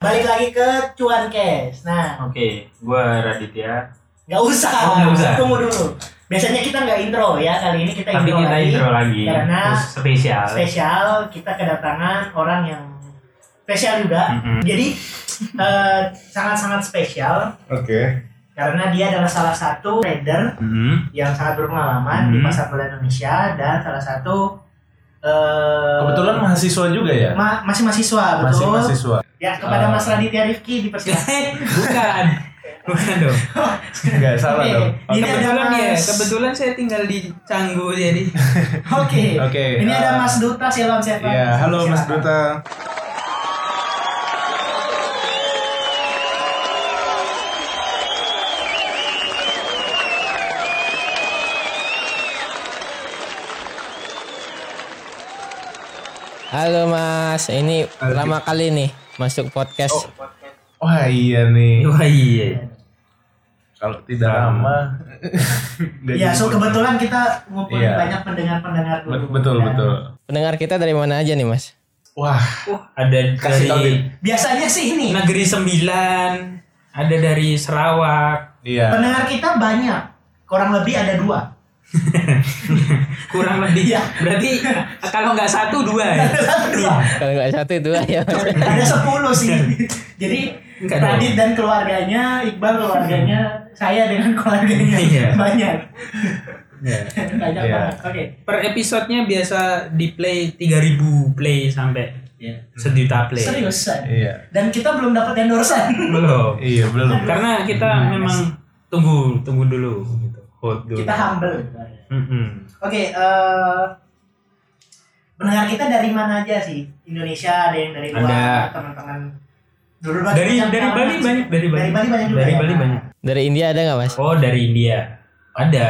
Balik lagi ke Cuan Cash. Nah, Oke, gua Raditya. nggak usah. Oh, nggak usah. Tunggu dulu. Biasanya kita nggak intro ya. Kali ini kita Tapi intro kita lagi. intro lagi. Karena Terus spesial. spesial kita kedatangan orang yang spesial juga. Mm-mm. Jadi eh, sangat-sangat spesial Oke. karena dia adalah salah satu trader Mm-mm. yang sangat berpengalaman di Hmm. pasar bola Indonesia dan salah satu eh, Kebetulan mahasiswa juga ya? ma- masih mahasiswa Masih betul. mahasiswa. Ya kepada Ah. Mas Raditya Rifki dipersilakan. Bukan. Bukan dong. Enggak salah Oke. dong. Ini ada kebetulan ya, Mas- kebetulan saya tinggal di Canggu jadi. Oke. Oke, Ini ada eh, Mas Duta Silom Seven. Iya, halo Mas. Duta. Halo Mas, ini pertama kali nih masuk podcast. Wah iya nih. Wah iya. Kalau tidak lama. Iya, jadi so podcast. kebetulan kita ngumpulin Iya. banyak pendengar-pendengar dulu. Bet- Betul Dan betul. Pendengar kita dari mana aja nih Mas? Wah, Ada Kasih tahu, dari Biasanya sih ini Negeri Sembilan. Ada dari Sarawak. iya. pendengar kita banyak. Kurang lebih ada dua. Kurang lebih. Iya. Berarti kalau nggak satu dua ya. Kalau nggak satu dua ya. Ada sepuluh sih. Jadi Enggak. Radit dan keluarganya, Iqbal keluarganya, saya dengan keluarganya Iya. banyak. Ya. Banyak Iya. banget. Oke. Per episodenya biasa di play 3000 play sampai Iya. sejuta play. Seriusan. Iya. Dan kita belum dapat endorsean. Belum. Iya, belum. Karena kita memang tunggu tunggu dulu gitu. Hold dulu. kita humble. Mm-mm. Oke, eh pendengar kita dari mana aja sih? Indonesia ada yang dari luar, Ada. teman-teman. Dulu Dari dari Bali banyak dari Bali. Dari Bali banyak juga. Dari ya? Bali banyak. Dari India ada nggak Mas? Oh, dari India. Ada.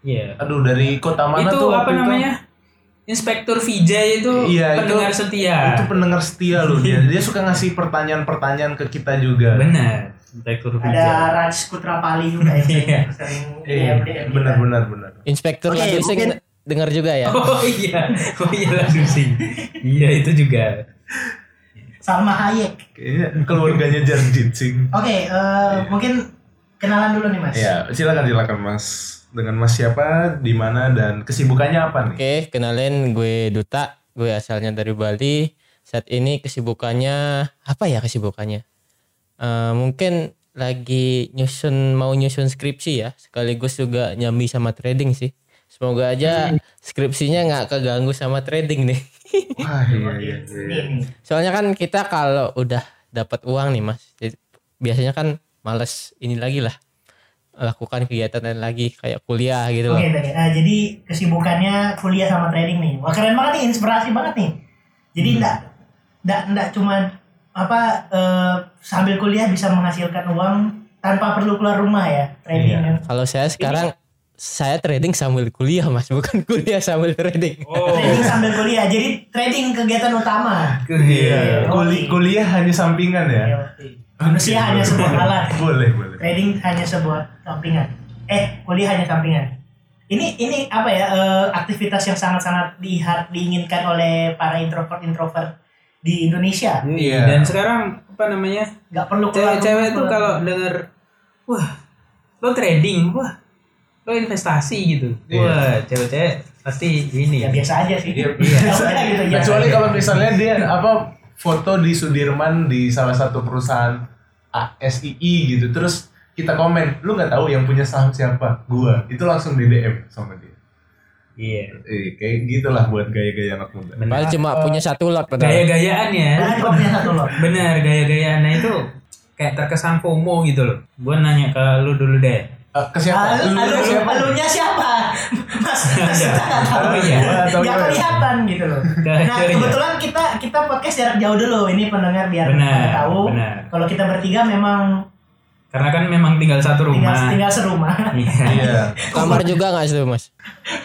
Iya. Aduh, dari kota mana itu tuh? apa itu? namanya? Inspektur Vijay itu Iya, itu- pendengar setia. Itu pendengar setia loh dia. Dia suka ngasih pertanyaan-pertanyaan ke kita juga. Benar. Inspektur Ada Vijay. Raj Kutrapali juga ya. Iya. sering Iya, benar benar benar. Inspektur okay, mungkin- dengar juga ya. Oh iya. Oh iya langsung sih. Iya itu juga. Salma Hayek. Kayaknya keluarganya Jarjit Singh. Oke, eh, mungkin kenalan dulu nih Mas. Iya, silakan silakan Mas. Dengan Mas siapa, di mana dan kesibukannya apa nih? Oke, kenalin gue Duta. Gue asalnya dari Bali. Saat ini kesibukannya apa ya kesibukannya? Eh, mungkin lagi nyusun mau nyusun skripsi ya. Sekaligus juga nyambi sama trading sih. Semoga aja skripsinya nggak keganggu sama trading nih. Wah, iya iya. Iya. Soalnya kan kita kalau udah dapat uang nih mas, jadi biasanya kan males ini lagi lah lakukan kegiatan lain lagi kayak kuliah gitu loh. Oke, oke. Nah, jadi kesibukannya kuliah sama trading nih. Wah, keren banget nih, inspirasi banget nih. Jadi Hmm. enggak enggak enggak cuma apa eh, sambil kuliah bisa menghasilkan uang tanpa perlu keluar rumah ya, trading. Iya. kan. Kalau saya sekarang saya trading sambil kuliah mas, bukan kuliah sambil trading. Oh. Trading sambil kuliah. Jadi trading kegiatan utama. Iya, Oh, kuli- kuliah hanya sampingan ya. Iya. Manusia hanya sebuah alat. Boleh, boleh. Trading hanya sebuah sampingan. Eh, kuliah hanya sampingan. Ini ini apa ya eh, aktivitas yang sangat-sangat diha- diinginkan oleh para introvert introvert di Indonesia. Iya. Dan sekarang apa namanya? Nggak perlu Cewek-cewek tuh kalau denger wah, lo trading, wah, lo investasi gitu. Iya. Wah, cewek-cewek pasti ini. ya biasa aja sih. Iya. Ya udah gitu ya. Kecuali kalau misalnya dia apa foto di Sudirman di salah satu perusahaan ASII gitu, terus kita komen, lu nggak tahu yang punya saham siapa? Gua. Itu langsung di DM sama dia. Iya. Eh, kayak gitulah buat gaya-gaya anak muda. Benar. Padahal cuma punya satu lot padahal. Gaya-gayaan ya. Nah, cuma punya satu loh. Benar, gaya-gayaan nah itu kayak terkesan FOMO gitu loh. Gua nanya ke lu dulu deh. Eh, ke siapa? Alu, Lu siapa? alunya siapa? Mas, mas kita nggak tahu. Oh, iya. Atau Nggak gimana? kelihatan gitu loh. Nah kebetulan kita kita podcast jarak jauh dulu. Ini pendengar biar Benar, tahu. benar. Kalau kita bertiga memang Karena kan memang tinggal satu tinggal rumah. tinggal serumah. Iya. Iya. Kamar juga nggak sih mas?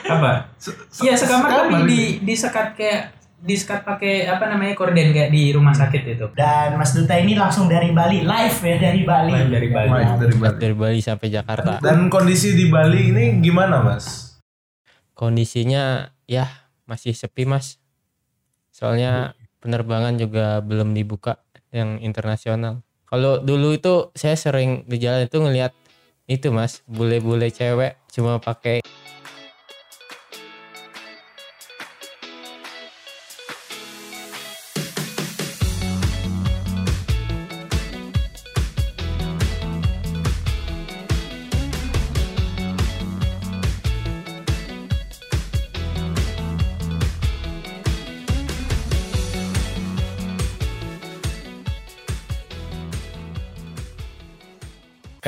Apa? Se- se- Iya sekamar tapi sekamar di disekat kayak disekat pakai apa namanya korden kayak di rumah sakit itu. Dan Mas Duta ini langsung dari Bali, live ya dari Bali. Live dari Bali. Live dari Bali. Dari Bali sampai Jakarta. Dan kondisi di Bali ini gimana, Mas? Kondisinya ya masih sepi mas. Soalnya penerbangan juga belum dibuka yang internasional. Kalau dulu itu saya sering di jalan itu ngelihat itu mas bule-bule cewek cuma pakai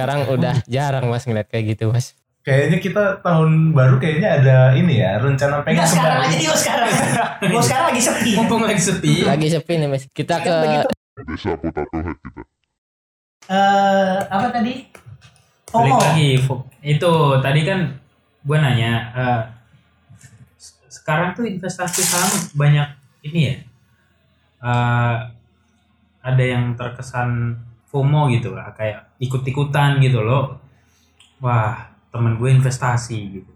sekarang udah jarang mas ngeliat kayak gitu mas. Kayaknya kita tahun baru kayaknya ada ini ya rencana pengen Enggak sekarang kembali. aja dia sekarang. Gue sekarang lagi sepi. Mumpung lagi sepi. Lagi sepi nih mas. Kita ke Eh apa tadi? Balik FOMO. lagi. Itu tadi kan gue nanya. eh, s- sekarang tuh investasi saham banyak ini ya. eh, ada yang terkesan FOMO gitu lah, kayak ikut-ikutan gitu loh. Wah, temen gue investasi gitu.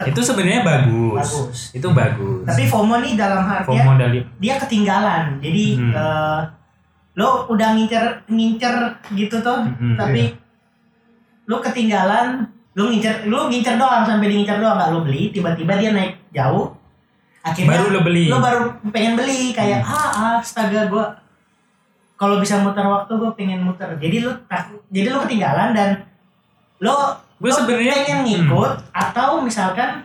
Itu sebenarnya bagus. Bagus. Itu bagus. Tapi FOMO nih dalam artian FOMO dari dia ketinggalan. Jadi Hmm. eh, lo udah ngincer ngincer gitu tuh, Mhm, tapi lo ketinggalan. Lo ngincer, lo ngincer doang sampai di ngincer doang nggak lo beli. Tiba-tiba dia naik jauh. Akhirnya baru lo beli. lo baru pengen beli kayak ah, ah astaga gue kalau bisa muter waktu gue pengen muter jadi lo tak- jadi lo ketinggalan dan lo Gue sebenarnya- pengen hmm. ngikut atau misalkan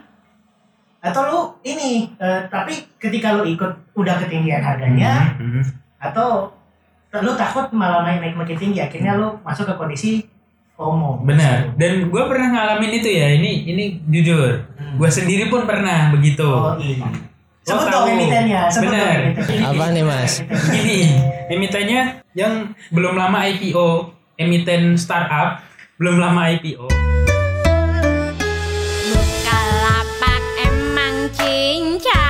atau lo ini eh, tapi ketika lo ikut udah ketinggian harganya Mhm, mhm. atau lo takut malah naik naik makin tinggi akhirnya lo masuk ke kondisi FOMO Benar. Dan gue pernah ngalamin itu ya. Ini ini jujur. Hmm. Gue sendiri pun pernah begitu. oh iya sebut dong emitennya sebut Bener. Apa nih, Mas? Gini, emitennya yang belum lama IPO, emiten startup, belum lama IPO. Bukalapak emang cincai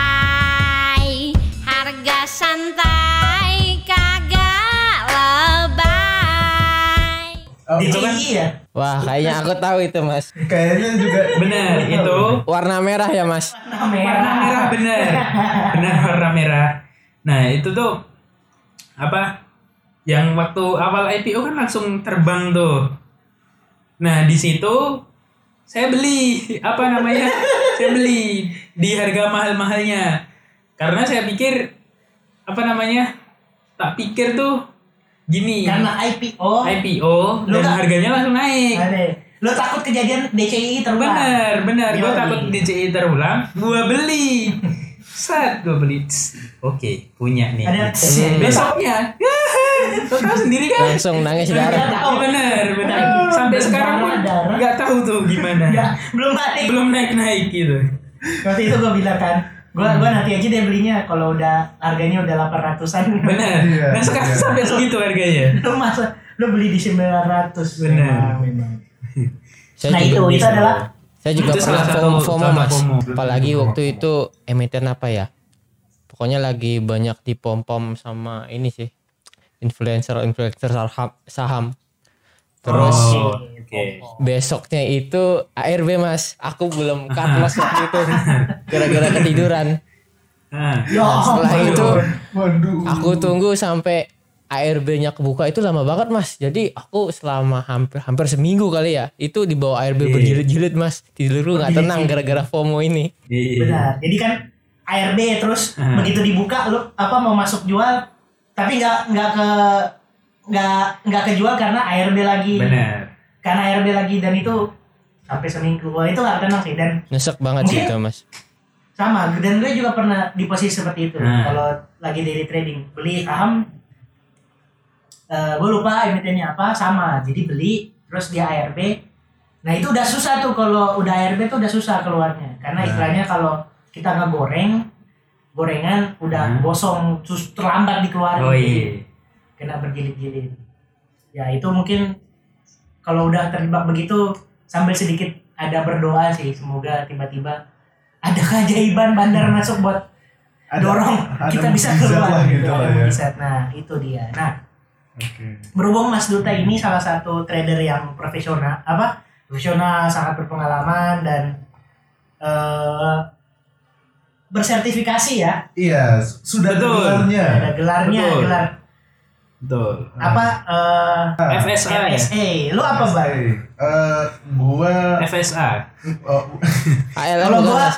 Harga santai kagak lebay Oh, itu kan- ya Wah kayaknya aku tahu itu mas. Kayaknya juga Benar, itu Warna merah ya mas. warna warna merah benar. Benar warna merah. Nah, itu tuh apa? Yang waktu awal IPO kan langsung terbang tuh. Nah, di situ saya beli apa namanya? saya beli di harga mahal-mahalnya. Karena saya pikir apa namanya? Tak pikir tuh gini. karena IPO IPO Lu dan nggak- harganya langsung naik. Ada. Lo takut kejadian DCI terulang. Bener, bener. Gue takut DCI terulang. Gue beli. Set gue beli. Oke, punya nih. Ada Besoknya. Lo tau sendiri kan? Langsung nangis darah. tahu. Bener, bener. Sampai sekarang pun nggak tahu tuh gimana. Belum naik. Belum naik-naik gitu. Waktu itu gue bilang kan, gue gua nanti aja deh belinya kalau udah harganya udah 800-an. Bener. Iya, Dan sekarang iya. sampai segitu harganya. Lo masa lo beli di 900. Bener. Memang, memang. Saya Nah, itu itu adalah saya juga Itu pernah FOMO, FOMO, mas. FOMO. Apalagi waktu itu emiten apa ya? Pokoknya lagi banyak dipom-pom sama ini sih. Influencer influencer saham. saham. Terus Oh, oke. besoknya itu ARB mas. Aku belum cut mas waktu itu. Gara-gara ketiduran. Nah, ya Setelah ampun. itu waduh. aku tunggu sampai ARB-nya kebuka itu lama banget mas. Jadi aku selama hampir hampir seminggu kali ya itu di bawah ARB Iya. berjilid-jilid mas. Tidurku nggak tenang gara-gara FOMO ini. iya. Benar. Jadi kan ARB terus Hmm. begitu dibuka lo apa mau masuk jual tapi nggak nggak ke nggak nggak kejual karena ARB lagi. Bener. Karena ARB lagi dan itu sampai seminggu. Wah, itu nggak tenang sih dan Nyesek banget sih itu mas. sama dan gue juga pernah di posisi seperti itu Nah. kalau lagi daily trading beli saham eh gue lupa emitennya apa sama jadi beli terus dia ARB nah itu udah susah tuh kalau udah ARB tuh udah susah keluarnya karena Nah. istilahnya kalau kita nggak goreng gorengan udah Hmm. gosong terus terlambat dikeluarin Oh iya. kena berjilid-jilid ya itu mungkin kalau udah terjebak begitu sambil sedikit ada berdoa sih semoga tiba-tiba ada keajaiban bandar masuk buat Ada- dorong ada kita bisa keluar gitu Ada lah ya. mukjizat. nah itu dia nah Oke. berhubung Mas Duta ini salah satu trader yang profesional apa profesional sangat berpengalaman dan eh bersertifikasi ya Iya, sudah Betul. gelarnya. ada gelarnya Betul. gelar Betul. Apa eh FSA ya? FSA. Lu apa, Bang? Eh, gua FSA. oh, Kalau gua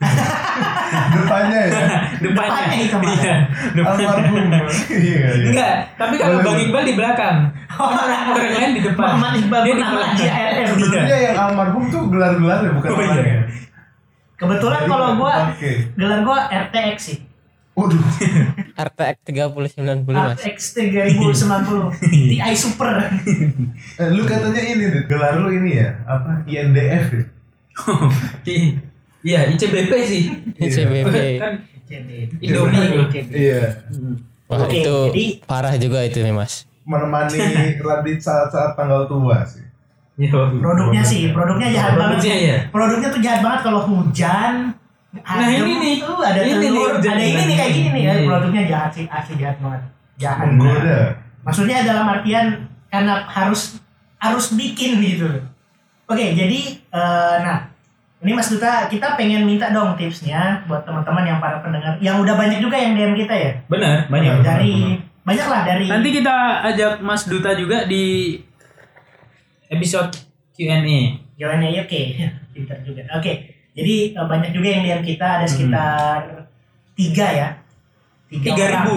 depannya ya. Depannya. Depannya itu, Mas. Iya. Depannya. Almarhum. Iya, iya. Enggak, tapi kalau Boleh, Bang. Iqbal di belakang. Orang lain di depan. Muhammad Iqbal Dia di pernah ngaji ALM. Sebenarnya yang almarhum tuh gelar-gelar ya bukan Oh, iya. orangnya. Kebetulan Jadi kalau gua Oke. gelar gua RTX sih. Waduh. RTX 3090 Mas. RTX 3090 Ti Super. Eh, lu katanya ini deh, gelar lu ini ya, apa? INDF ya? Iya, ICBP sih. ICBP. Kan Jadi, Indomie. Iya. Wah, Oke, itu jadi- parah juga itu nih, Mas. Menemani Radit saat-saat tanggal tua sih. Yo. Produknya sih, produknya jahat banget. Produknya sih. ya. Produknya tuh jahat banget kalau hujan. Nah, ini nih. tuh ada Ini nih telur, hujan ada ini nih. nih kayak gini nih. ya. Iya. Produknya jahat sih, asli jahat banget. Jahat. Menggoda. Maksudnya dalam artian karena harus harus bikin gitu. Oke, jadi eh, nah ini Mas Duta kita pengen minta dong tipsnya buat teman-teman yang para pendengar yang udah banyak juga yang DM kita ya. Benar, banyak. dari banyak lah dari Nanti kita ajak Mas Duta juga di episode Q&A. Ya oke, pintar juga. Oke, jadi eh, banyak juga yang DM kita ada sekitar tiga ya. Tiga orang. ribu.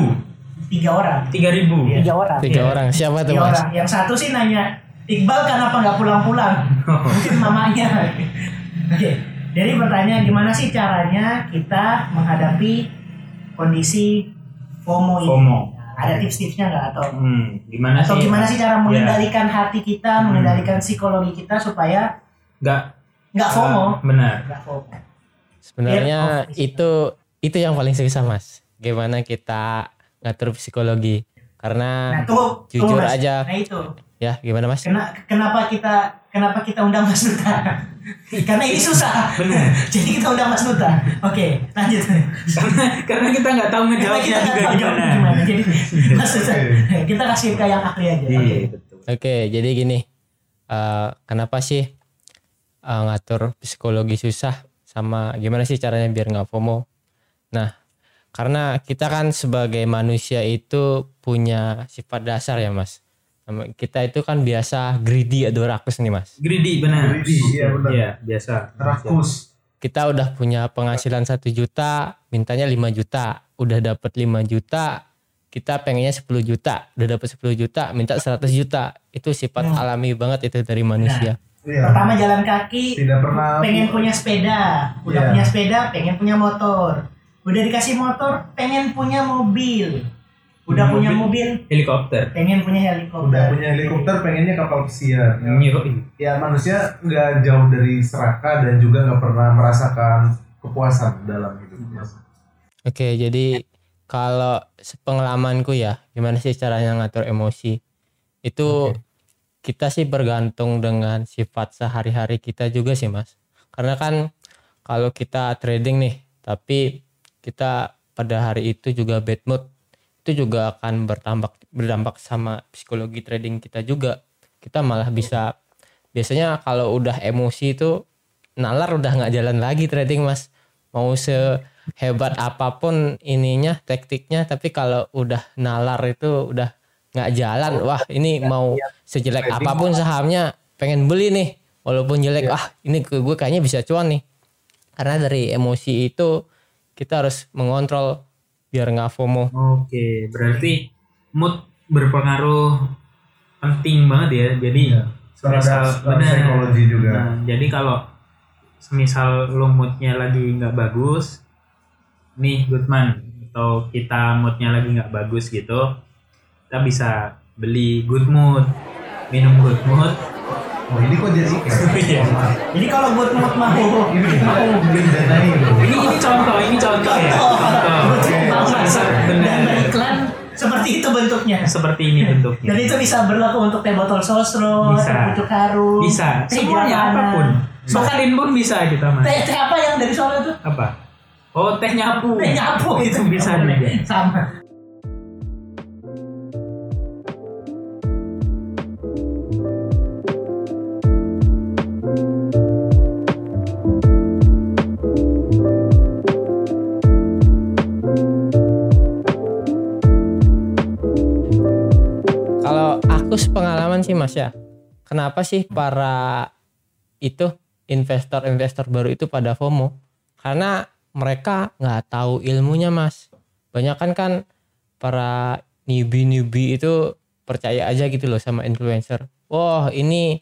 Tiga orang. Tiga ribu. Iya, Tiga orang. Tiga Iya. orang. Siapa tuh, Tiga Mas? orang. Yang satu sih nanya Iqbal kenapa nggak pulang-pulang? Mungkin mamanya. Oke, jadi pertanyaan gimana sih caranya kita menghadapi kondisi FOMO ini? FOMO. Ada tips-tipsnya nggak atau Hmm, gimana atau sih? gimana sih cara mengendalikan hati kita, Hmm. mengendalikan psikologi kita supaya Nggak nggak FOMO? eh, benar. Nggak FOMO. Sebenarnya itu itu yang paling susah, Mas. Gimana kita ngatur psikologi? Karena Nah, tunggu, jujur Mas. aja. Nah itu, ya gimana, Mas? Kena, kenapa kita kenapa kita undang Mas Nuta? Karena ini susah. Benar. Jadi kita undang Mas Nuta. Oke, lanjut. karena karena kita nggak tahu ngejawabnya nggak juga tahu gimana. gimana. Jadi Mas Nuta, kita kasih ke yang ahli aja. Oke. Iya, betul. Oke, jadi gini. eh, kenapa sih eh, ngatur psikologi susah sama gimana sih caranya biar nggak FOMO? Nah, karena kita kan sebagai manusia itu punya sifat dasar ya, Mas. Kita itu kan biasa greedy atau rakus nih, Mas. Greedy benar. Greedy, iya, benar. Iya, biasa. Rakus. Kita udah punya penghasilan satu juta, mintanya 5 juta. Udah dapat 5 juta, kita pengennya 10 juta. Udah dapat 10 juta, minta 100 juta. Itu sifat Hmm. alami banget itu dari manusia. Iya. Pertama jalan kaki, Tidak pernah pengen punya sepeda. Udah Iya. punya sepeda, pengen punya motor. Udah dikasih motor, pengen punya mobil. Udah punya mobil, Helikopter. pengen punya helikopter. udah punya helikopter pengennya kapal pesiar. Yoi. Ya manusia nggak jauh dari serakah dan juga nggak pernah merasakan kepuasan dalam hidupnya. Oke, jadi kalau sepengalamanku ya, gimana sih caranya ngatur emosi? Itu kita sih bergantung dengan sifat sehari-hari kita juga sih, Mas. Karena kan kalau kita trading nih, tapi kita pada hari itu juga bad mood, itu juga akan berdampak berdampak sama psikologi trading kita juga. Kita malah bisa biasanya kalau udah emosi itu nalar udah nggak jalan lagi trading, Mas. Mau sehebat apa pun ininya taktiknya tapi kalau udah nalar itu udah nggak jalan. Wah ini mau sejelek apa pun sahamnya pengen beli nih. Walaupun jelek ah ini ke gue kayaknya bisa cuan nih. Karena dari emosi itu kita harus mengontrol biar nggak FOMO. Oke, berarti mood berpengaruh penting banget ya. Jadi Secara semisal benar. psikologi juga. Nah, jadi kalau semisal lo moodnya lagi nggak bagus, nih Goodman atau kita moodnya lagi nggak bagus gitu, kita bisa beli good mood, minum good mood. Oh ini kok jadi Iya. Jadi kalau buat mood mau ini kita beli dana ini. ini ini contoh, ini contoh ya. Contoh. Contoh. dan beriklan seperti itu bentuknya. Seperti ini bentuknya. Dan itu bisa berlaku untuk teh botol sosro, Bisa. pucuk harum, Bisa, semuanya apa pun. Sokalin pun bisa kita mas. Teh, teh apa yang dari Solo itu? Apa? Oh teh nyapu. Teh nyapu itu bisa juga. Sama. Mas ya. Kenapa sih para itu investor-investor baru itu pada FOMO? Karena mereka nggak tahu ilmunya mas. Banyak kan kan para newbie-newbie itu percaya aja gitu loh sama influencer. Wah ini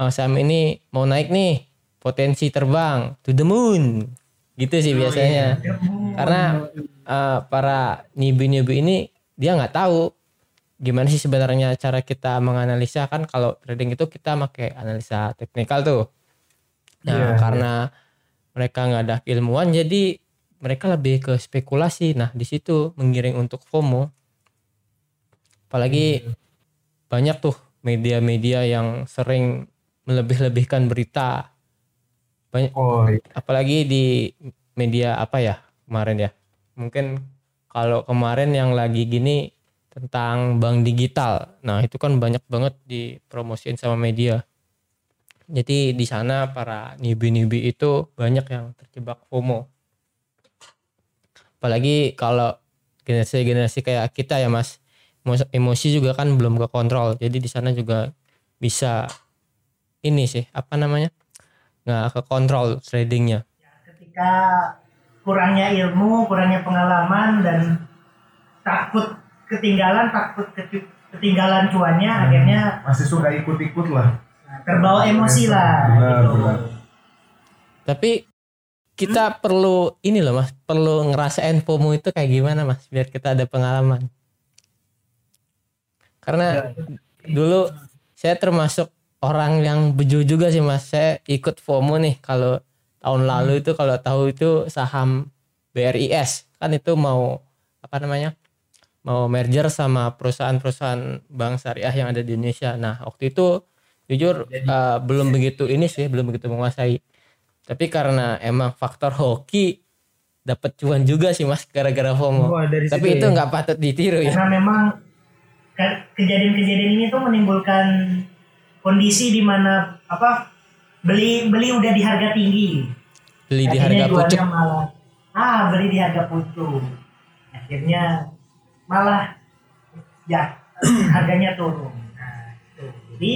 eh, saham ini mau naik nih potensi terbang to the moon. Gitu sih biasanya. karena eh, para newbie-newbie ini dia nggak tahu gimana sih sebenarnya cara kita menganalisa? Kan kalau trading itu kita pakai analisa teknikal tuh. Nah Iya, karena mereka nggak ada ilmuwan jadi mereka lebih ke spekulasi. Nah di situ mengiring untuk FOMO. Apalagi banyak tuh media-media yang sering melebih-lebihkan berita. Banyak Oh, iya. apalagi di media apa ya kemarin ya. Mungkin kalau kemarin yang lagi gini tentang bank digital. Nah itu kan banyak banget dipromosiin sama media. Jadi di sana para newbie-newbie itu banyak yang terjebak FOMO. Apalagi kalau generasi-generasi kayak kita ya mas emo- emosi juga kan belum ke kontrol jadi di sana juga bisa ini sih apa namanya? Nggak ke kontrol tradingnya ketika kurangnya ilmu, kurangnya pengalaman dan takut ketinggalan, takut keti- ketinggalan cuannya, akhirnya Masih suka ikut-ikut lah. terbawa emosi lah. Benar, gitu. benar. tapi kita perlu ini loh mas perlu ngerasain FOMO itu kayak gimana mas biar kita ada pengalaman karena dulu saya termasuk orang yang beju juga sih mas saya ikut FOMO nih kalau tahun lalu itu kalau tahu itu saham BRIS kan itu mau apa namanya mau merger sama perusahaan-perusahaan bank syariah yang ada di Indonesia nah waktu itu jujur eh, belum begitu ini sih belum begitu menguasai tapi karena emang faktor hoki dapat cuan juga sih mas gara-gara FOMO dari tapi itu ya. nggak patut ditiru ya Karena memang ke- kejadian-kejadian ini tuh menimbulkan kondisi di mana apa beli beli udah di harga tinggi. beli di Akhirnya harga pucuk malah ah beli di harga pucuk. Akhirnya malah ya harganya turun. Nah, itu. Jadi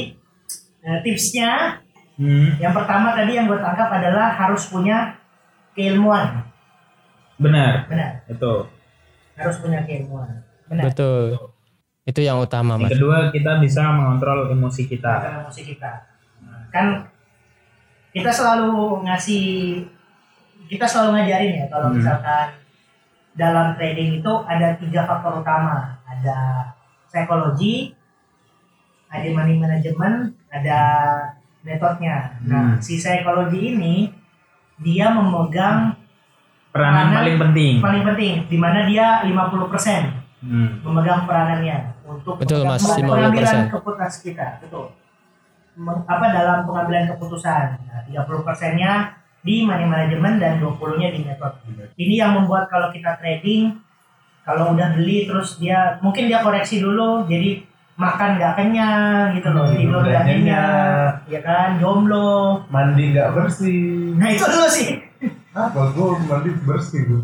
eh, tipsnya Hmm, yang pertama tadi yang gue tangkap adalah harus punya keilmuan. benar Benar, itu harus punya keilmuan. Benar. betul itu yang utama yang mas kedua kita bisa mengontrol emosi kita Cara emosi kita. Kan kita selalu ngasih kita selalu ngajarin ya kalau Hmm. misalkan dalam trading itu ada tiga faktor utama. Ada psikologi, ada money management, ada metodenya. Nah, Hmm. si psikologi ini dia memegang peranan Peranan paling penting paling penting di mana dia 50% Hmm, memegang peranannya untuk Betul, Mas, memegang 50%. pengambilan keputusan kita betul apa dalam pengambilan keputusan nah, 30 persennya di money management dan 20 nya di metode ini yang membuat kalau kita trading kalau udah beli terus dia mungkin dia koreksi dulu jadi makan nggak kenyang gitu loh Hmm, tidur nggak kenyang ya kan jomblo Mandi nggak bersih. nah itu dulu sih Apa? Gue mandi bersih gue.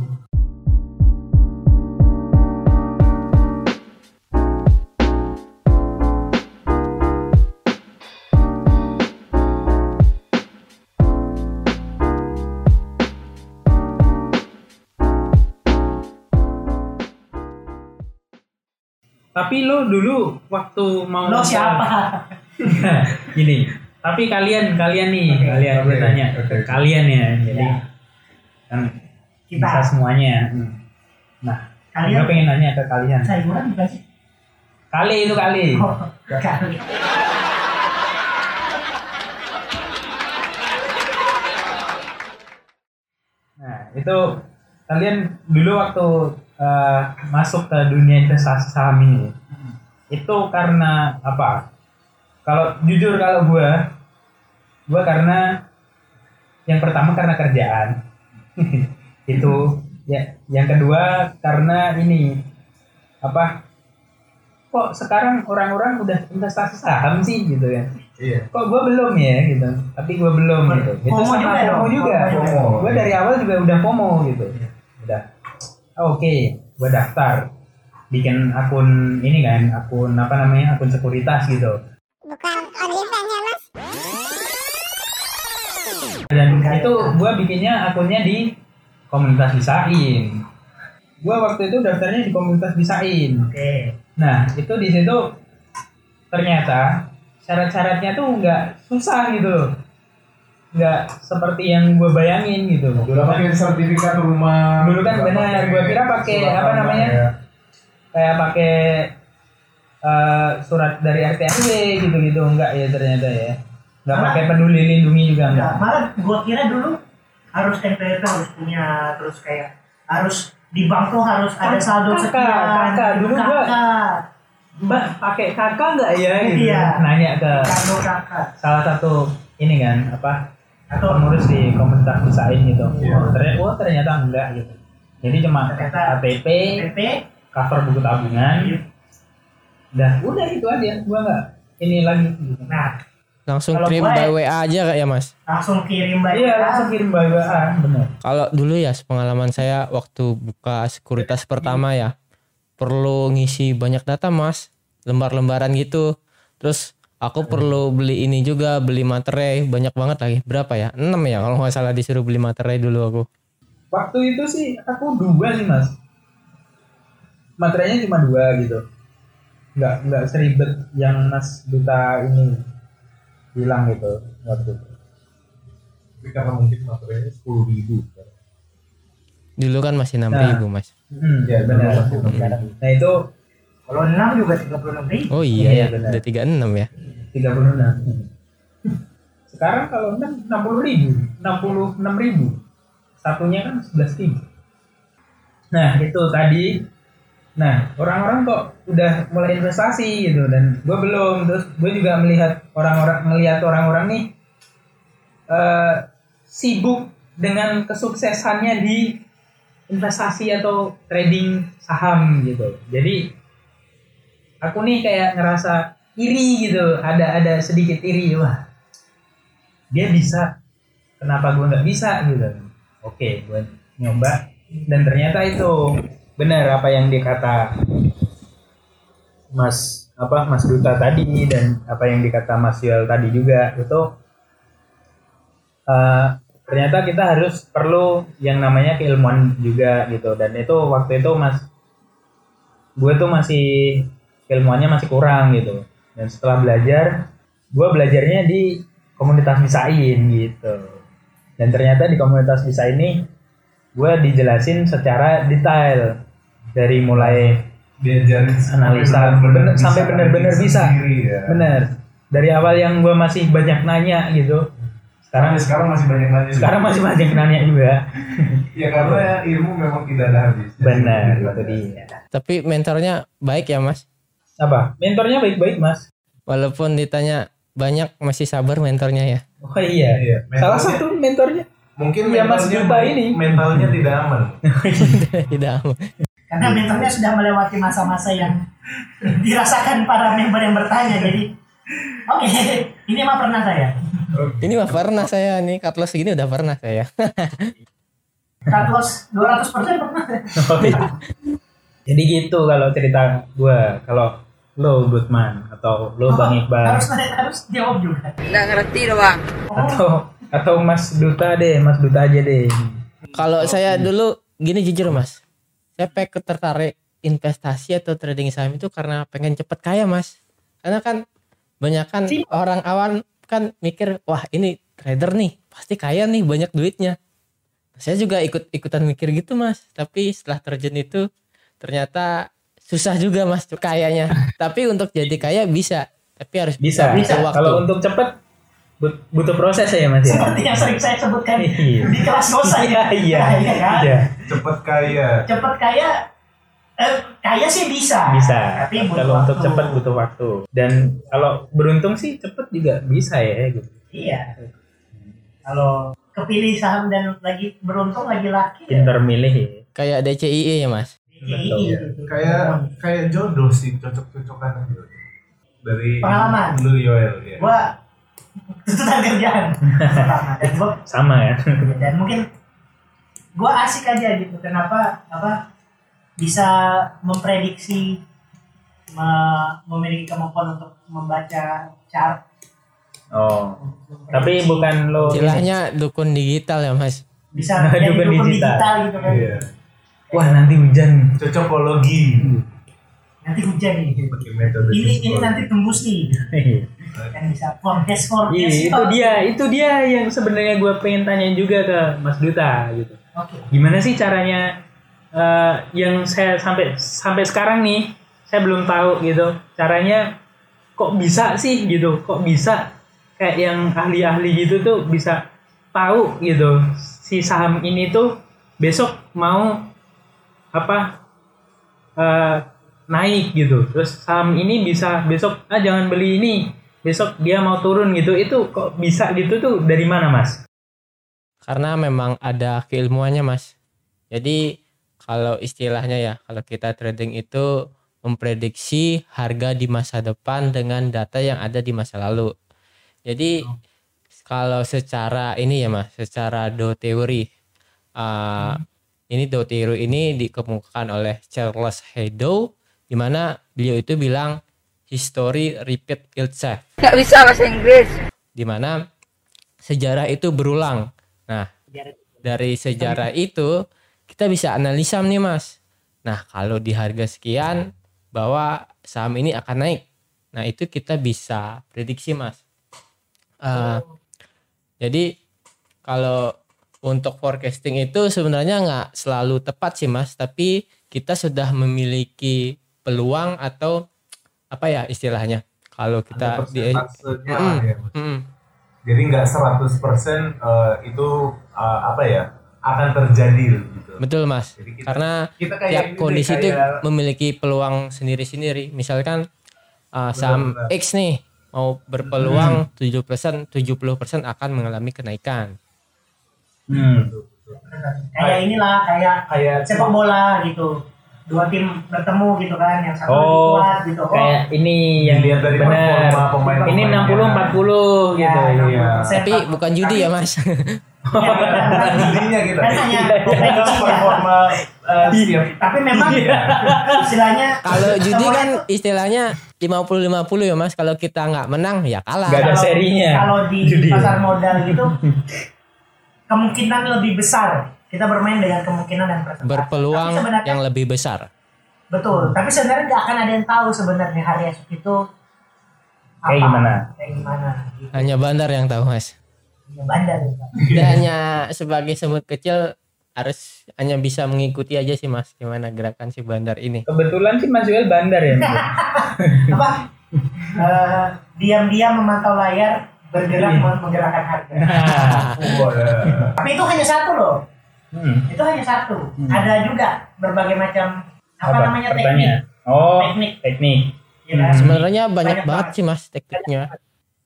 Tapi lo dulu waktu mau lo siapa gini tapi kalian kalian nih kalian gue Oke, tanya oke. kalian ya jadi Ya. kan Kita. bisa semuanya Hmm. nah gue kalian pengen nanya ke kalian saya bukan bukan sih kali itu kali oh, kali Nah, itu kalian dulu waktu eh, masuk ke dunia investasi saham ini, itu karena apa? Kalau jujur kalau gua, gua karena yang pertama karena kerjaan, itu ya. Yang kedua karena ini apa? Kok sekarang orang-orang udah investasi saham sih gitu ya? Iya. kok gue belum ya gitu tapi gue belum gitu itu sama juga FOMO juga FOMO juga. gue dari awal juga udah FOMO gitu udah Oh, oke gue daftar bikin akun ini kan akun apa namanya akun sekuritas gitu Bukan OnlyFans ya mas? dan itu gua bikinnya akunnya di komunitas bisain gua waktu itu daftarnya di komunitas bisain Oke. nah itu di situ ternyata syarat-syaratnya tuh nggak susah gitu loh. Nggak seperti yang gue bayangin gitu Dulu pakai sertifikat rumah. Dulu kan benar, gua kira pakai apa namanya? ya. kayak pakai eh, surat dari RT RW gitu-gitu enggak ya ternyata ya nggak Malah- pakai peduli lindungi juga Nah, enggak malah gua kira dulu harus NPWP harus punya terus kayak harus di bank tuh harus ada saldo Kakak, sekian. kakak, dulu gua- kakak. mbak pakai kakak nggak ya gitu Iya. nanya ke kakak. salah satu ini kan apa Atau pengurus di komunitas desain gitu Iya. oh, ternyata, oh, ternyata enggak gitu jadi cuma Ternyata- KTP cover buku tabungan dan udah itu aja gua nggak ini lagi gitu. Nah, Langsung Kalau kirim by ya- WA aja kak ya mas. langsung kirim by iya WA. langsung kirim by WA bener Kalau dulu ya pengalaman saya waktu buka sekuritas pertama ya perlu ngisi banyak data mas, lembar-lembaran gitu. Terus aku perlu beli ini juga beli materai banyak banget lagi. Berapa ya? 6 ya kalau nggak salah disuruh beli materai dulu aku. waktu itu sih aku dua sih mas materinya cuma dua gitu nggak nggak seribet yang mas duta ini bilang gitu waktu itu Tapi karena mungkin materialnya sepuluh ribu. Dulu kan masih 6 Nah. ribu mas. hmm, Ya, benar nah itu Kalau 6 juga 36 ribu. Oh Iya, iya, ya, benar. udah 36 ya. Tiga puluh enam. Sekarang kalau enam enam puluh ribu enam puluh enam ribu. Satunya kan sebelas ribu nah itu tadi. Nah orang-orang kok udah mulai investasi gitu dan gue belum. Terus gue juga melihat orang-orang melihat orang-orang nih eh, sibuk dengan kesuksesannya di investasi atau trading saham gitu. Jadi aku nih kayak ngerasa iri gitu. Ada ada sedikit iri wah. Dia bisa kenapa gue nggak bisa gitu? Oke gue nyoba. Dan ternyata itu benar apa yang dikata Mas apa Mas Duta tadi dan apa yang dikata Mas Yuel tadi juga itu eh, ternyata kita harus perlu yang namanya keilmuan juga gitu. Dan itu waktu itu Mas gue tuh masih ilmuannya masih kurang gitu dan setelah belajar gue belajarnya di komunitas bisain gitu dan ternyata di komunitas bisa ini gue dijelasin secara detail dari mulai Diajarin Analisa, bener- sampai bener-bener analisa bisa. sendiri ya. bener dari awal yang gue masih banyak nanya gitu sekarang Sampai sekarang masih banyak lagi. sekarang masih banyak nanya juga Ya karena ilmu memang tidak ada habis. benar itu dia Tapi mentornya baik ya mas. Apa mentornya baik-baik mas Walaupun ditanya banyak masih sabar mentornya ya. oh iya, Iya, salah satu mentornya Mungkin Iya, Mas Duta baik, ini. mentalnya tidak aman. Tidak aman. Karena mentornya sudah melewati masa-masa yang dirasakan para member yang bertanya. Jadi, oke, ini mah pernah saya. Ini mah pernah saya nih cut loss gini udah pernah saya. Cut loss 200 persen pernah. Oh, iya. Jadi gitu kalau cerita gua kalau lo Goodman atau lo Bang Iqbal Harus harus jawab juga. Nggak ngerti loh bang. atau atau Mas Duta deh, Mas Duta aja deh. Kalau saya dulu gini jujur mas, saya pengen tertarik investasi atau trading saham itu karena pengen cepet kaya mas. Karena kan banyak kan orang awam kan mikir wah ini trader nih pasti kaya nih banyak duitnya. Saya juga ikut ikutan mikir gitu mas. Tapi setelah terjun itu ternyata susah juga mas kayanya. tapi untuk jadi kaya bisa. Tapi harus Bisa. butuh waktu. Kalau untuk cepet but- butuh proses ya Mas ya. Seperti yang sering saya sebutkan Iya. di kelas dosa Iya, iya. Iya kan? Iya. Cepet kaya. Cepet kaya, eh, kaya sih bisa. Bisa. Tapi butuh Kalau untuk waktu. cepet butuh waktu. Dan kalau beruntung sih cepet juga bisa ya gitu. Iya. Kalau kepilih saham dan lagi beruntung lagi laki ya. Pinter milih ya. Kayak DCIE ya mas. Iya. Kayak kayak jodoh sih, cocok-cocokan aja. Dari Pengalaman. Lu Yoel ya. Gua tuntutan kerjaan pertama dan gua Sama ya. dan mungkin gua asik aja gitu kenapa apa bisa memprediksi me- memiliki kemampuan untuk membaca chart Oh. Tapi bukan lo Istilahnya dukun digital ya mas. bisa jadi dukun dukun digital. digital gitu kan Iya. Wah nanti hujan. Cocokologi. nanti hujan nih. Ini ini nanti tembus nih. Kan bisa forecast forecast Iya, itu dia, itu dia yang sebenarnya gue pengen tanya juga ke Mas Duta gitu. oke. Gimana sih caranya eh, yang saya sampai sampai sekarang nih saya belum tahu gitu. Caranya kok bisa sih gitu, kok bisa? Kayak yang ahli-ahli gitu tuh bisa tahu gitu. Si saham ini tuh besok mau apa eh, naik gitu terus saham ini bisa besok ah jangan beli ini besok dia mau turun gitu itu kok bisa gitu tuh dari mana mas? Karena memang ada keilmuannya mas. Jadi kalau istilahnya ya, kalau kita trading itu memprediksi harga di masa depan dengan data yang ada di masa lalu. Jadi kalau secara ini ya mas, secara do teori, uh, ini teori ini dikemukakan oleh Charles Hadow, di mana beliau itu bilang history repeat itself Gak bisa bahasa Inggris. di mana sejarah itu berulang. Nah, dari sejarah itu kita bisa analisa nih mas. Nah, kalau di harga sekian bahwa saham ini akan naik. Nah, itu kita bisa prediksi mas. Eh, jadi kalau untuk forecasting itu sebenarnya nggak selalu tepat sih mas, tapi kita sudah memiliki peluang atau apa ya istilahnya kalau kita di Mm. ya, Mas. Mm, Jadi nggak 100% eh, itu eh, apa ya akan terjadi gitu. betul mas Jadi kita, karena kita kayak tiap kondisi itu kayak- memiliki peluang sendiri-sendiri misalkan uh, saham. X nih mau berpeluang 7% 70% akan mengalami kenaikan Hmm. kayak inilah kayak kayak sepak bola gitu dua tim bertemu gitu kan yang satu lebih Oh, kuat gitu oh kayak ini yang Dilihat dari benar. performa pemain-pemainnya. Ini 60 40 ya, gitu. iya. 60%. tapi bukan judi ya mas Ya, bukan judinya kita. Kan hanya Kita prediksi ya. performa eh, setiap tapi memang Iya. istilahnya kalau judi kan istilahnya 50-50 ya mas kalau kita nggak menang ya kalah Nggak ada serinya. kalau di Judi. pasar modal gitu kemungkinan lebih besar kita bermain dengan kemungkinan dan persentase berpeluang yang lebih besar betul tapi sebenarnya nggak akan ada yang tahu sebenarnya hari esok itu Kayak gimana? kayak gimana gitu. hanya bandar yang tahu mas Ya, bandar. Kita hanya sebagai semut kecil harus hanya bisa mengikuti aja sih mas gimana gerakan si bandar ini Kebetulan sih Mas Yuel bandar ya. Mas? apa Eh, diam-diam memantau layar bergerak Iya. meng- menggerakkan harga Oh, ya. tapi itu hanya satu loh Hmm. itu hanya satu ada juga berbagai macam apa, namanya teknik Pertanyaan. Oh, teknik teknik. ya kan? sebenarnya banyak, Banyak banget sih mas tekniknya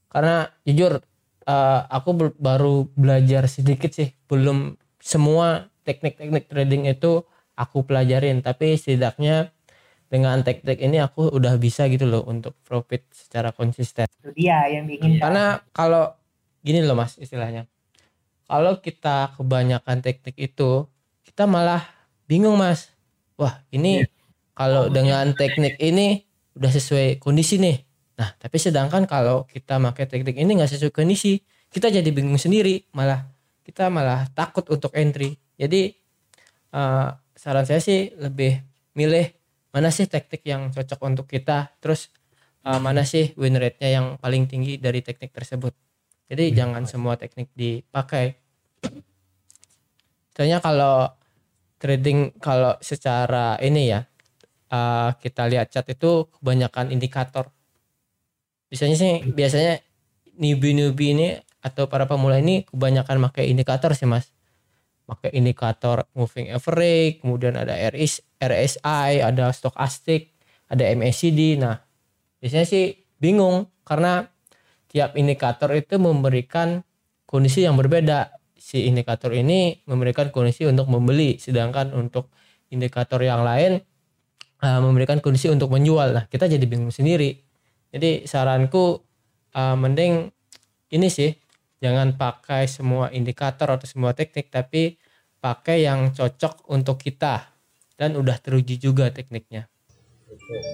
karena jujur eh, aku baru belajar sedikit sih belum semua teknik-teknik trading itu aku pelajarin tapi setidaknya dengan teknik ini aku udah bisa gitu loh untuk profit secara konsisten. Itu dia yang diinginkan karena kalau gini loh mas istilahnya kalau kita kebanyakan teknik itu kita malah bingung mas. Wah ini kalau dengan teknik ini udah sesuai kondisi nih. Nah tapi sedangkan kalau kita pakai teknik ini nggak sesuai kondisi kita jadi bingung sendiri. Malah kita malah takut untuk entry. Jadi eh, saran saya sih lebih milih mana sih teknik yang cocok untuk kita terus eh, mana sih win rate-nya yang paling tinggi dari teknik tersebut. Jadi jangan semua teknik dipakai. Soalnya kalau trading kalau secara ini ya eh, kita lihat chart itu kebanyakan indikator. Biasanya sih biasanya newbie-newbie ini atau para pemula ini kebanyakan pakai indikator sih mas pakai indikator moving average, kemudian ada RS, RSI, ada stochastic, ada MACD. Nah, biasanya sih bingung karena tiap indikator itu memberikan kondisi yang berbeda. Si indikator ini memberikan kondisi untuk membeli, sedangkan untuk indikator yang lain uh, memberikan kondisi untuk menjual. Nah, kita jadi bingung sendiri. Jadi saranku uh, mending ini sih jangan pakai semua indikator atau semua teknik tapi pakai yang cocok untuk kita dan udah teruji juga tekniknya.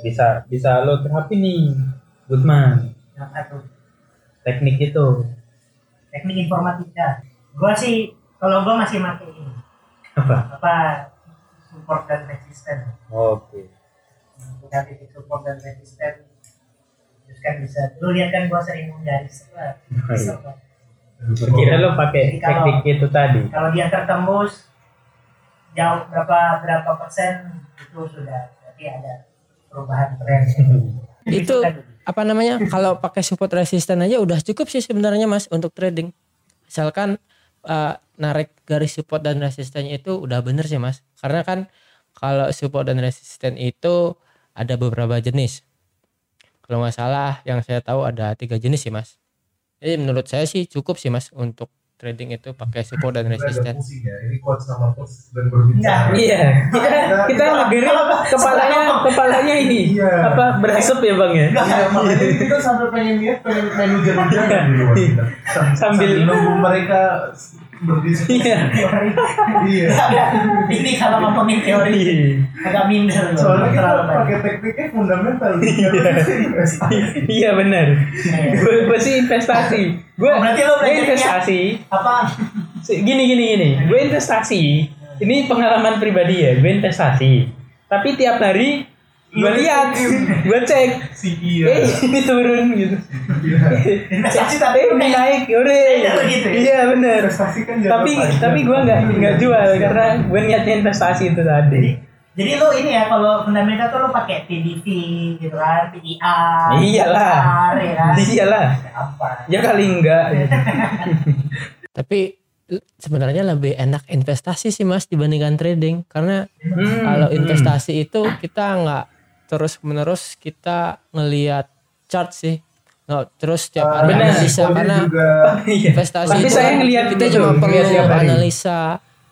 Bisa bisa lo terapi nih, Goodman. yang satu Teknik itu. teknik informatika gua sih kalau gua masih pakai ini Apa? apa support dan resisten Oke. punya titik support dan resisten terus kan bisa lu lihat kan gua sering menggaris Pak. Kira lo pakai kalau- teknik itu tadi. kalau dia tertembus jauh berapa berapa persen itu sudah berarti ada perubahan tren Itu apa namanya? Kalau pakai support resisten aja udah cukup sih sebenarnya Mas untuk trading. Misalkan eh, narik garis support dan resistennya itu udah bener sih Mas. Karena kan kalau support dan resisten itu ada beberapa jenis. Kalau nggak salah yang saya tahu ada tiga jenis sih Mas. Jadi menurut saya sih cukup sih Mas untuk trading itu pakai support dan resisten. ya. Ini coach sama coach dan berbicara. Iya. Kita kita ngegerin kepalanya kepalanya ini Iya. apa berasap ya bang ya? Iya, makanya kita sampai pengen lihat pengen pengen luar kita. Sambil- nunggu mereka berdiskusi. Iya. Iya. ini kalau ngomongin teori agak minder loh. Soalnya kita pakai tekniknya fundamental. Investasi. Iya benar. Gue sih investasi. Gue Oh, berarti lo investasi. apa Gini gini gini. Gue investasi. Ini pengalaman pribadi ya. Gue investasi. Tapi tiap hari gue lihat, gue cek. Si Eh iya. ini turun gitu. investasi Eh tapi ini naik, ore. Beda gitu ya? Iya benar. Investasi kan Tapi panjang. tapi gue nggak nggak jual karena gue niatnya investasi itu tadi. jadi lo ini ya kalau fundamental tuh lo pakai PDV gitu kan PIA Iyalah. SAR, ya kan Iyalah. apa Ya kali enggak. Tapi sebenarnya lebih enak investasi sih mas dibandingkan trading karena Hmm, kalau hmm. investasi itu kita nggak terus menerus kita ngelihat chart sih nggak terus setiap hari benar. analisa karena juga Iya. investasi Tapi itu saya kan ngelihat kita gitu, cuma ngelihat perlu tiap hari. analisa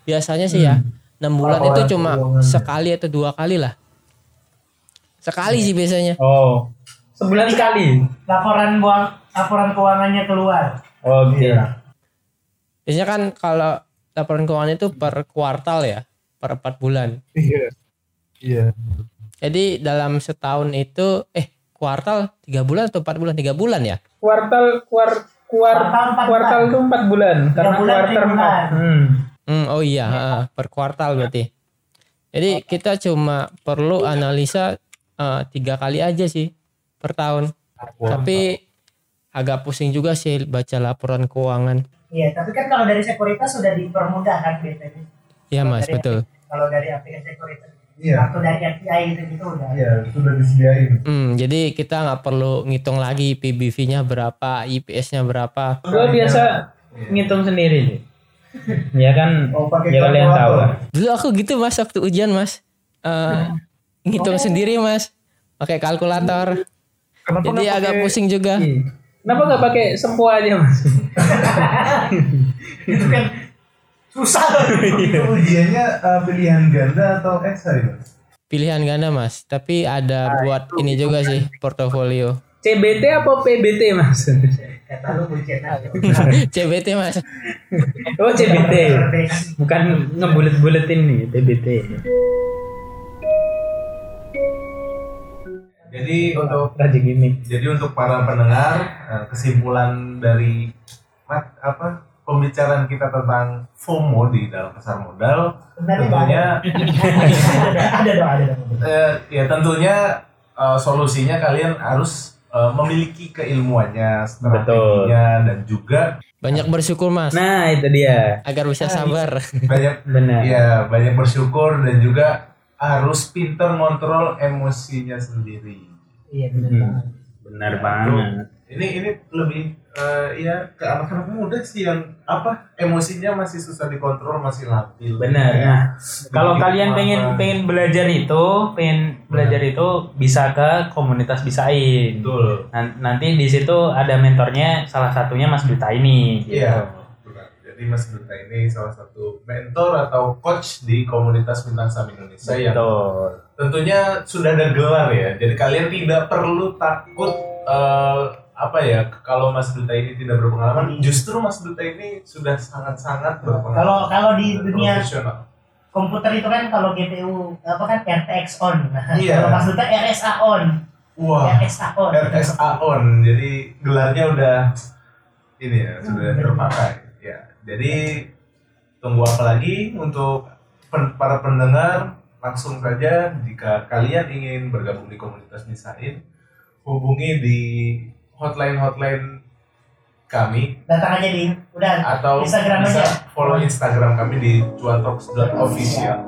biasanya sih ya enam bulan itu cuma keuangan. sekali atau dua kali lah sekali sih biasanya Oh. Sebulan sekali. laporan buang laporan keuangannya keluar Oke. biasanya kan kalau laporan keuangan itu per kuartal ya per empat bulan Iya. Iya. Jadi dalam setahun itu eh kuartal tiga bulan atau empat bulan tiga bulan ya Kuartal kuar kuar Kuartal empat kuartal bulan. itu empat bulan karena bulan, kuartal empat. bulan. Hmm. Hmm, oh iya, ha, per kuartal berarti. Jadi kita cuma perlu analisa eh, tiga kali aja sih per tahun. Tapi agak pusing juga sih baca laporan keuangan. iya tapi kan kalau dari sekuritas sudah dipermudah kan biasanya Iya mas, dari- betul. kalau dari aplikasi sekuritas Iya. atau dari API gitu gitu udah Iya, sudah disediain. Hmm, jadi kita nggak perlu ngitung lagi PBV-nya berapa, IPS-nya berapa. Gue biasa ngitung sendiri sih. Ya kan, Oh, pakai ya kalian tahu lah. Dulu aku gitu mas waktu ujian mas, Eh, ngitung sendiri mas, pakai kalkulator. Kenapa Jadi agak pusing juga. Iya. Kenapa nggak pakai sempo aja mas? itu kan susah Itu ujiannya eh, pilihan ganda atau esai, Mas? Pilihan ganda mas, tapi ada buat ini juga sih portofolio. CBT apa PBT mas? kata lu CBT mas. Oh CBT, bukan ngebulet-buletin nih PBT. Jadi untuk Raja gimmick. jadi untuk para pendengar eh, kesimpulan dari mat, apa pembicaraan kita tentang FOMO di dalam pasar modal sebenarnya nggak tentunya ada ada dong ada dong eh, ya tentunya eh, solusinya kalian harus eh, memiliki keilmuannya, strateginya dan juga Banyak bersyukur mas, Nah itu dia. agar bisa sabar. banyak Benar. ya banyak bersyukur dan juga harus pinter ngontrol emosinya sendiri. iya benar Hmm. banget Benar banget. Ini ini lebih eh, ya ke anak-anak muda sih yang apa emosinya masih susah dikontrol, masih labil. Benar. Nah, kalau kalian pengen kemampuan. pengen belajar itu, pengen belajar itu bisa ke komunitas bisain. betul. Nan- Nanti di situ ada mentornya, salah satunya Mas Duta ini. gitu. Iya. benar. Jadi Mas Duta ini salah satu mentor atau coach di komunitas bintang saham Indonesia yang Betul. tentunya sudah ada gelar ya. Jadi kalian tidak perlu takut eh, apa ya kalau Mas Duta ini tidak berpengalaman. Justru Mas Duta ini sudah sangat-sangat berpengalaman. kalau kalau di dunia komputer itu kan kalau GPU apa kan RTX on. Nah, Iya. Kalau Mas Duta RSA on. Wah, RSA on. RSA on. Jadi gelarnya udah ini ya, sudah Hmm. terpakai. Ya. Jadi tunggu apa lagi untuk pen- para pendengar langsung saja jika kalian ingin bergabung di komunitas Misain hubungi di hotline-hotline kami. Datang aja di udah atau Instagram bisa aja. follow Instagram kami di cuantalks.official